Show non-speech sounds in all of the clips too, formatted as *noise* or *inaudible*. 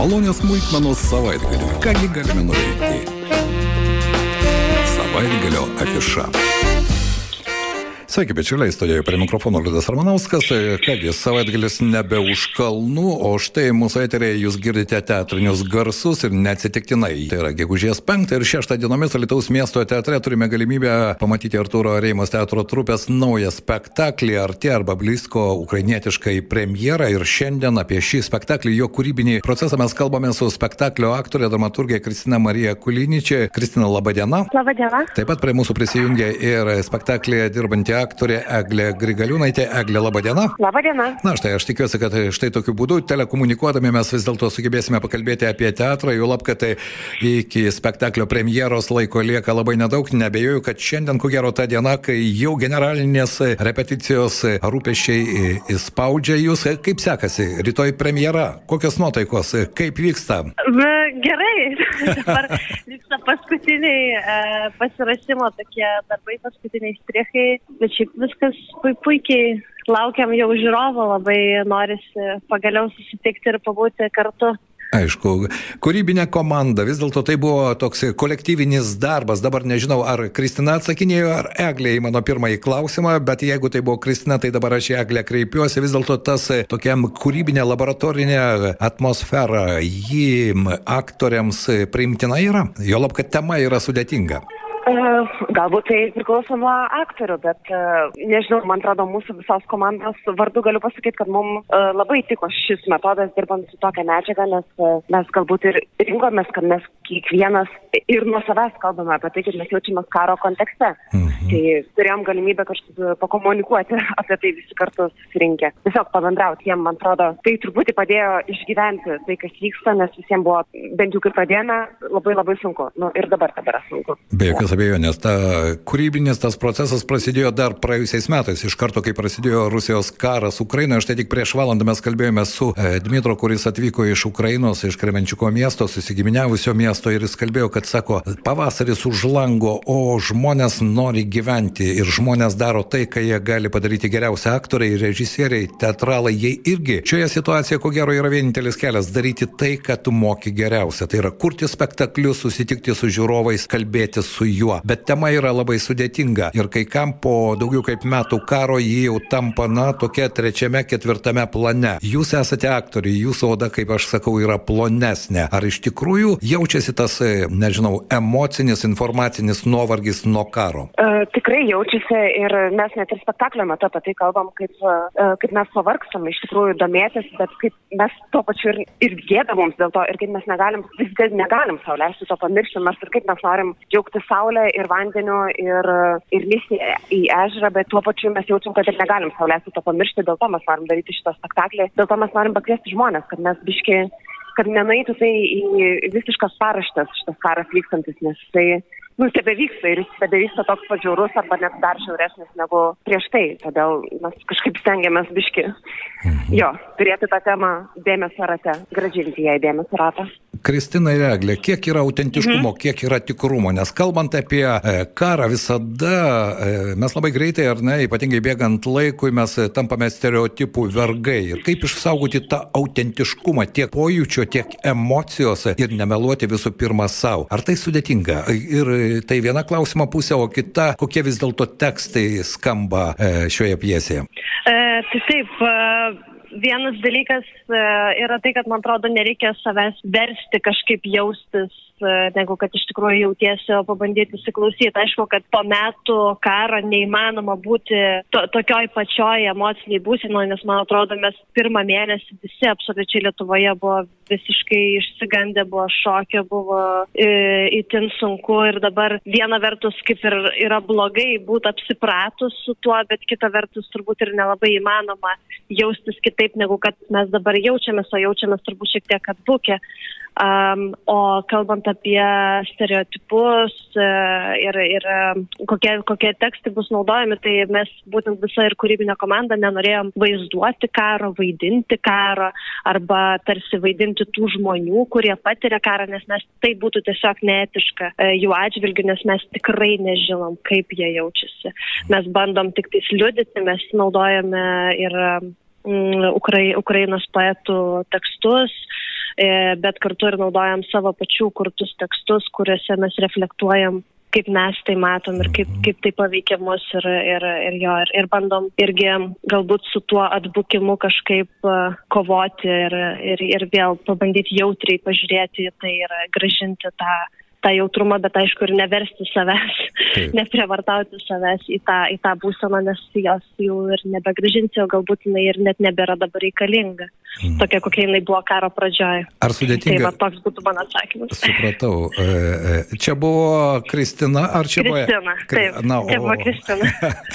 Malonios smulkmenos savaitgaliu. Kągi galime nuveikti? Savaitgalio afiša. Sveiki, bičiuliai, studijoje prie mikrofono Liudas Ramanauskas. Kągi, savaitgalis nebe už kalnų, o štai mūsų eterėje jūs girdite teatrinius garsus ir neatsitiktinai. Tai yra gegužės 5 ir 6 dienomis Alitaus miesto teatre turime galimybę pamatyti Arturo Reimos teatro trupės naują spektaklį Artė arba Blisko ukrainietiškai premjerą ir šiandien apie šį spektaklį, jo kūrybinį procesą mes kalbame su spektaklio aktorė, dramaturgė Kristina Marija Kuliničia. Kristina, laba diena. Labą dieną. Taip pat prie mūsų prisijungia ir spektaklėje dirbanti aktorė Eglė Grigaliūnaitė. Eglė, laba diena. Labą dieną. Na štai, aš tikiuosi, kad štai tokiu būdu telekomunikuodami mes vis dėlto sugebėsime pakalbėti apie teatrą, jau lab, kad iki spektaklio premjeros laiko lieka labai nedaug. Nebejoju, kad šiandien, ko gero, ta diena, kai jau generalinės repeticijos rūpešiai įspaudžia jūs. Kaip sekasi? Rytoj premjera. Kokios nuotaikos? Kaip vyksta? Gerai. *laughs* Dabar paskutiniai e, pasirašymo tokie darbai, paskutiniai strichai. Bet šiaip viskas pu puikiai. Laukiam jau žiūrovo, labai norisi pagaliau susitikti ir pabūti kartu. Aišku, kūrybinė komanda, vis dėlto tai buvo toks kolektyvinis darbas. Dabar nežinau, ar Kristina atsakinėjo, ar Eglė į mano pirmąjį klausimą, bet jeigu tai buvo Kristina, tai dabar aš į Eglę kreipiuosi. Vis dėlto tas tokiam kūrybinė laboratorinė atmosfera, jį aktoriams priimtina yra. Jo lab, kad tema yra sudėtinga. Galbūt tai priklauso nuo aktorių, bet nežinau, man atrodo, mūsų visos komandos vardu galiu pasakyti, kad mums labai tiko šis metodas dirbant su tokia medžiaga, nes mes galbūt ir rinkomės, kad mes kiekvienas ir nuo savęs kalbame apie tai, kaip mes jaučiamės karo kontekste. Mhm. Tai turėjom galimybę kažkaip pakomunikuoti *laughs* apie tai visi kartu susirinkę. Tiesiog pabendrauti jiem, man atrodo, tai truputį padėjo išgyventi tai, kas vyksta, nes visiems buvo, bent jau kai pradėjome, labai labai sunku. Nu, ir dabar tebėra sunku. Be jokios abejonės, ta kūrybinis tas procesas prasidėjo dar praėjusiais metais, iš karto, kai prasidėjo Rusijos karas Ukrainoje. Štai tik prieš valandą mes kalbėjome su e, Dmitro, kuris atvyko iš Ukrainos, iš Kremenčiuko miesto, susigiminiavusio miesto ir jis kalbėjo, kad sako, pavasaris už lango, o žmonės nori gyventi ir žmonės daro tai, ką jie gali padaryti geriausia aktoriai, režisieriai, teatralai, jie irgi. Šioje situacijoje, ko gero, yra vienintelis kelias - daryti tai, ką tu moki geriausia. Tai yra kurti spektaklius, susitikti su žiūrovais, kalbėti su juo. Bet tema yra labai sudėtinga ir kai kam po daugiau kaip metų karo jį jau tampa, na, tokia trečiame, ketvirtame plane. Jūs esate aktoriai, jūsų oda, kaip aš sakau, yra plonesnė. Ar iš tikrųjų jaučiasi tas, nežinau, emocinis, informacinis nuovargis nuo karo? Uh, tikrai jaučiasi ir mes net ir spektaklio metu apie tai kalbam, kaip, uh, kaip mes pavargstam iš tikrųjų domėtis, bet kaip mes tuo pačiu ir, ir gėda mums dėl to ir kaip mes negalim, visgi negalim sauliaisti to pamiršti, mes ir kaip mes norim džiaugti saulę ir vandeniu ir, ir lysti į ežerą, bet tuo pačiu mes jaučiam, kad ir negalim sauliaisti to pamiršti, dėl to mes norim daryti šitą spektaklį, dėl to mes norim pakviesti žmonės, kad mes biški kad nenaitų tai į visiškas paraštas šitas karas vykstantis, nes tai nu, tebevyksta ir jis tebevyksta toks pažiūrus arba net dar žiauresnis negu prieš tai. Todėl mes kažkaip stengiamės biški mhm. jo, turėti tą temą dėmesio rate, gražinti ją į dėmesio ratą. Kristina ir Eglė, kiek yra autentiškumo, mhm. kiek yra tikrumo, nes kalbant apie e, karą visada e, mes labai greitai, ar ne, ypatingai bėgant laikui, mes tampame stereotipų vergai. Ir kaip išsaugoti tą autentiškumą tiek pojūčio, tiek emocijos ir nemeluoti visų pirma savo. Ar tai sudėtinga? Ir tai viena klausimo pusė, o kita, kokie vis dėlto tekstai skamba e, šioje pjesėje? E, tai taip, e, vienas dalykas e, yra tai, kad man atrodo nereikia savęs versti kažkaip jaustis negu kad iš tikrųjų jautiesi, o pabandyti įsiklausyti. Aišku, kad po metų karo neįmanoma būti to, tokioj pačioj emociniai būsinoje, nes man atrodo, mes pirmą mėnesį visi absoliučiai Lietuvoje buvo visiškai išsigandę, buvo šokė, buvo įtin e, sunku ir dabar viena vertus kaip ir yra blogai būti apsipratus su tuo, bet kita vertus turbūt ir nelabai įmanoma jaustis kitaip, negu kad mes dabar jaučiamės, o jaučiamės turbūt šiek tiek atbukę. Um, o kalbant apie stereotipus uh, ir, ir uh, kokie, kokie tekstai bus naudojami, tai mes būtent visa ir kūrybinė komanda nenorėjom vaizduoti karo, vaidinti karo arba tarsi vaidinti tų žmonių, kurie patiria karą, nes mes tai būtų tiesiog neetiška uh, jų atžvilgių, nes mes tikrai nežinom, kaip jie jaučiasi. Mes bandom tik tais liudyti, mes naudojame ir um, Ukrai, Ukrainos poetų tekstus bet kartu ir naudojam savo pačių kurtus tekstus, kuriuose mes reflektuojam kaip mes tai matom ir kaip, kaip tai paveikia mus ir, ir, ir jo, ir, ir bandom irgi galbūt su tuo atbukimu kažkaip kovoti ir, ir, ir vėl pabandyti jautriai pažiūrėti į tai ir gražinti tą tą jautrumą, bet aišku ir neversti savęs, Taip. *laughs* neprievartauti savęs į tą, į tą būseną, nes jos jau ir nebegražinsi, o galbūt jinai ir net nebėra dabar reikalinga. Mm. Tokia, kokia jinai buvo karo pradžioje. Ar sudėtinga? Tai va, toks būtų mano atsakymas. Supratau. E, e, čia buvo Kristina, ar čia buvo? Kristina. Taip, Na, o... čia buvo Kristina.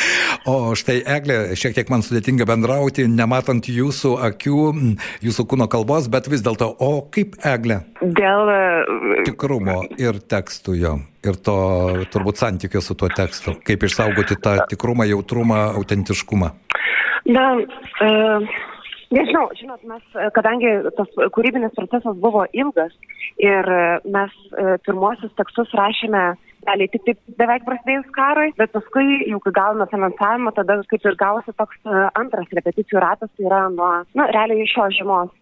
*laughs* o štai Eglė, šiek tiek man sudėtinga bendrauti, nematant jūsų akių, jūsų kūno kalbos, bet vis dėlto, o kaip Eglė? Dėl tikrumo ir tekstų jo. Ir to turbūt santykio su tuo tekstu. Kaip išsaugoti tą tikrumą, jautrumą, autentiškumą. Na, uh, nežinau, žinot, mes, kadangi tas kūrybinis procesas buvo ilgas ir mes uh, pirmosius tekstus rašėme realiai tik taip beveik prasidėjus karui, bet paskui jau kai gavome finansavimą, tada kaip ir gavosi toks antras repeticijų ratas, tai yra nuo, na, realiai šios žiemos,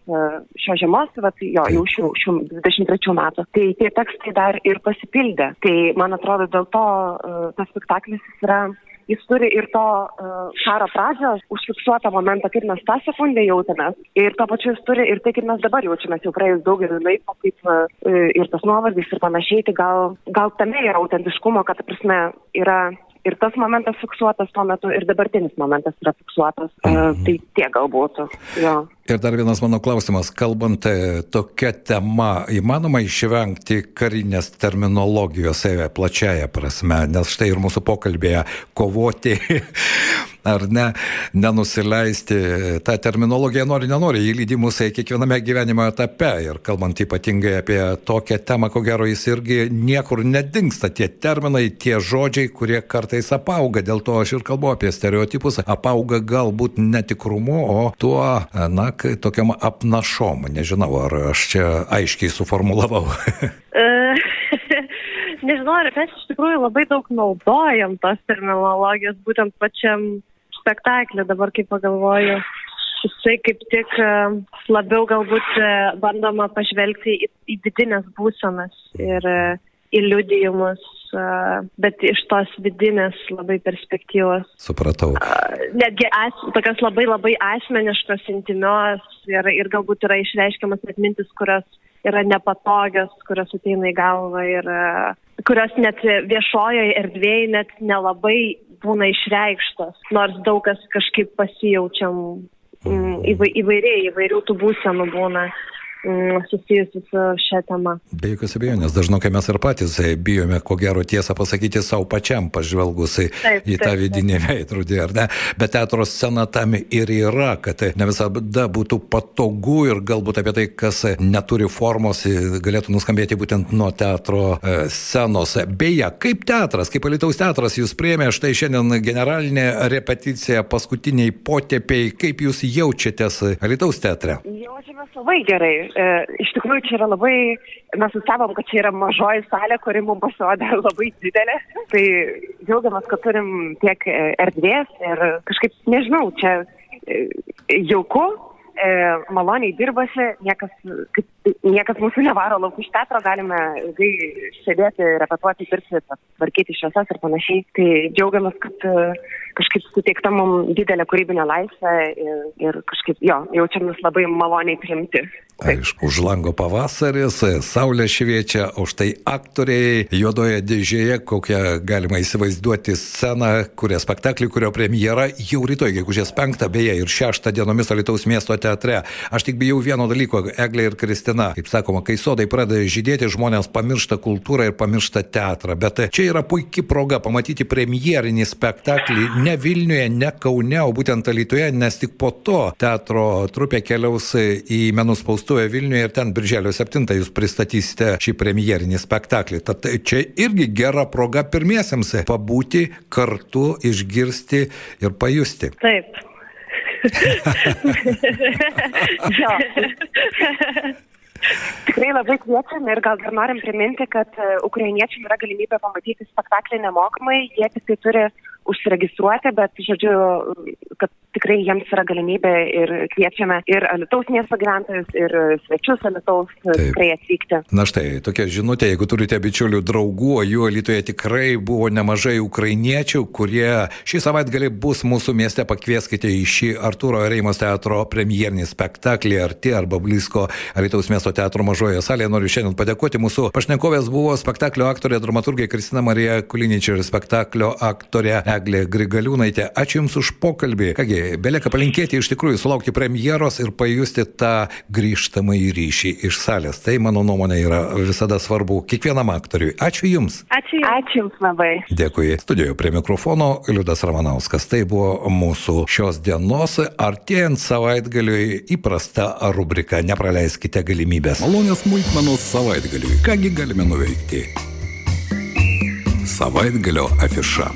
šios žiemos, tai va, jo, jau šių, šių 23 metų. Tai tie tekstai dar ir pasipildė. Tai man atrodo, dėl to tas spektaklis yra jis turi ir to uh, karo pradžios užfiksuotą momentą, kaip mes tą sekundę jautėmės. Ir to pačiu jis turi ir tai, kaip mes dabar jaučiamės jau praėjus daugelį laiko, kaip uh, ir tas nuovargis ir panašiai. Tai gal, gal tame yra autentiškumo, kad, prasme, yra ir tas momentas fiksuotas tuo metu, ir dabartinis momentas yra fiksuotas. -hmm. uh, tai tiek galbūt. Jo. Ir dar vienas mano klausimas, kalbant e, tokia tema, įmanoma išvengti karinės terminologijos e, plačiaja prasme, nes štai ir mūsų pokalbėje kovoti ar ne, nenusileisti. Ta terminologija nori, nenori, įlydi mus kiekviename gyvenimo etape. Ir kalbant ypatingai apie tokią temą, ko gero jis irgi niekur nedingsta. Tie terminai, tie žodžiai, kurie kartais apauga. Dėl to aš ir kalbu apie stereotipus. Apauga galbūt netikrumu, o tuo, na, tokiam apnašom. Nežinau, ar aš čia aiškiai suformulavau. *laughs* *laughs* Nežinau, ar mes iš tikrųjų labai daug naudojam tos terminologijos būtent pačiam spektaklį, dabar kaip pagalvoju, jisai kaip tik e, labiau galbūt e, bandoma pažvelgti į, į vidinės būsenas ir e, į liudijimus, bet iš tos vidinės labai perspektyvos. Supratau. Netgi as, tokios labai labai asmeniškos, intimios ir, ir galbūt yra išreiškiamas net mintis, kurios yra nepatogios, kurios ateina į galvą ir kurios net viešojoje erdvėje net nelabai būna išreikštos, nors daug kas kažkaip pasijaučiam mm, įvairiai, įvairių tų būsenų būna. Susijusi su šią temą. Be jokios abejonės, dažnokai mes ir patys e, bijome, ko gero tiesą pasakyti savo pačiam, pažvelgus į, tą taip, vidinį veidrodį, ar ne? Bet teatro scena tam ir yra, kad ne visada būtų patogu ir galbūt apie tai, kas neturi formos, galėtų nuskambėti būtent nuo teatro e, scenos. Beje, kaip teatras, kaip Alitaus teatras jūs priemė štai šiandien generalinė repeticija, paskutiniai potėpiai, kaip jūs jaučiatės Alitaus teatre? Jaučiamės labai gerai e, iš tikrųjų čia yra labai, mes nustebom, kad čia yra mažoji salė, kuri mums pasirodė *laughs* labai didelė. Tai džiaugiamės, kad turim tiek e, erdvės ir kažkaip, nežinau, čia e, jauku, e, maloniai dirbasi, niekas, kaip, niekas mūsų nevaro lauk iš teatro, galime ilgai sėdėti, repetuoti, dirbti, tvarkyti šviesas ir panašiai. Tai džiaugiamės, kad e, kažkaip suteikta mums didelė kūrybinė laisvė ir, ir kažkaip jo, jaučiamės labai maloniai priimti. Aišku, už lango pavasaris, saulė šviečia, o štai aktoriai juodoje dėžėje, kokią galima įsivaizduoti sceną, kuria spektaklį, kurio premjera jau rytoj, gegužės 5, beje, ir 6 dienomis Alitaus miesto teatre. Aš tik bijau vieno dalyko, Eglė ir Kristina. Kaip sakoma, kai sodai pradeda žydėti, žmonės pamiršta kultūrą ir pamiršta teatrą. Bet čia yra puikia proga pamatyti premjerinį spektaklį ne Vilniuje, ne Kaune, o būtent Alitoje, nes tik po to teatro trupė keliaus į menų spaustuvę Vilniuje ir ten birželio 7 jūs pristatysite šį premjerinį spektaklį. Tad čia irgi gera proga pirmiesiams pabūti kartu, išgirsti ir pajusti. Taip. *laughs* Tikrai labai kviečiam ir gal dar norim priminti, kad e, ukrainiečiai yra galimybė pamatyti spektaklį nemokamai, jie tik tai turi užsiregistruoti, bet, žodžiu, kad tikrai jiems yra galimybė ir kviečiame ir Alitaus miesto gyventojus, ir svečius Alitaus tikrai atvykti. Na štai, tokia žinutė, jeigu turite bičiulių draugų, jų Alitoje tikrai buvo nemažai ukrainiečių, kurie šį savaitgalį bus mūsų mieste, pakvieskite į šį Arturo Reimos teatro premjernį spektaklį Arti arba Blisko Alitaus miesto teatro mažoje salėje. Noriu šiandien padėkoti. Mūsų pašnekovės buvo spektaklio aktorė, dramaturgė Kristina Marija Kuliničia ir spektaklio aktorė Eglė Grigaliūnaitė. Ačiū Jums už pokalbį. Kągi, belieka palinkėti iš tikrųjų sulaukti premjeros ir pajusti tą grįžtamą į ryšį iš salės. Tai mano nuomonė yra visada svarbu kiekvienam aktoriui. Ačiū Jums. Ačiū Jums. Ačiū Jums labai. Dėkui. Studijoje prie mikrofono Liudas Ramanauskas. Tai buvo mūsų šios dienos artėjant savaitgaliui įprasta rubrika. Nepraleiskite galimybės. Malonės smulkmenos savaitgaliui. Kągi galime nuveikti? Savaitgalio afiša.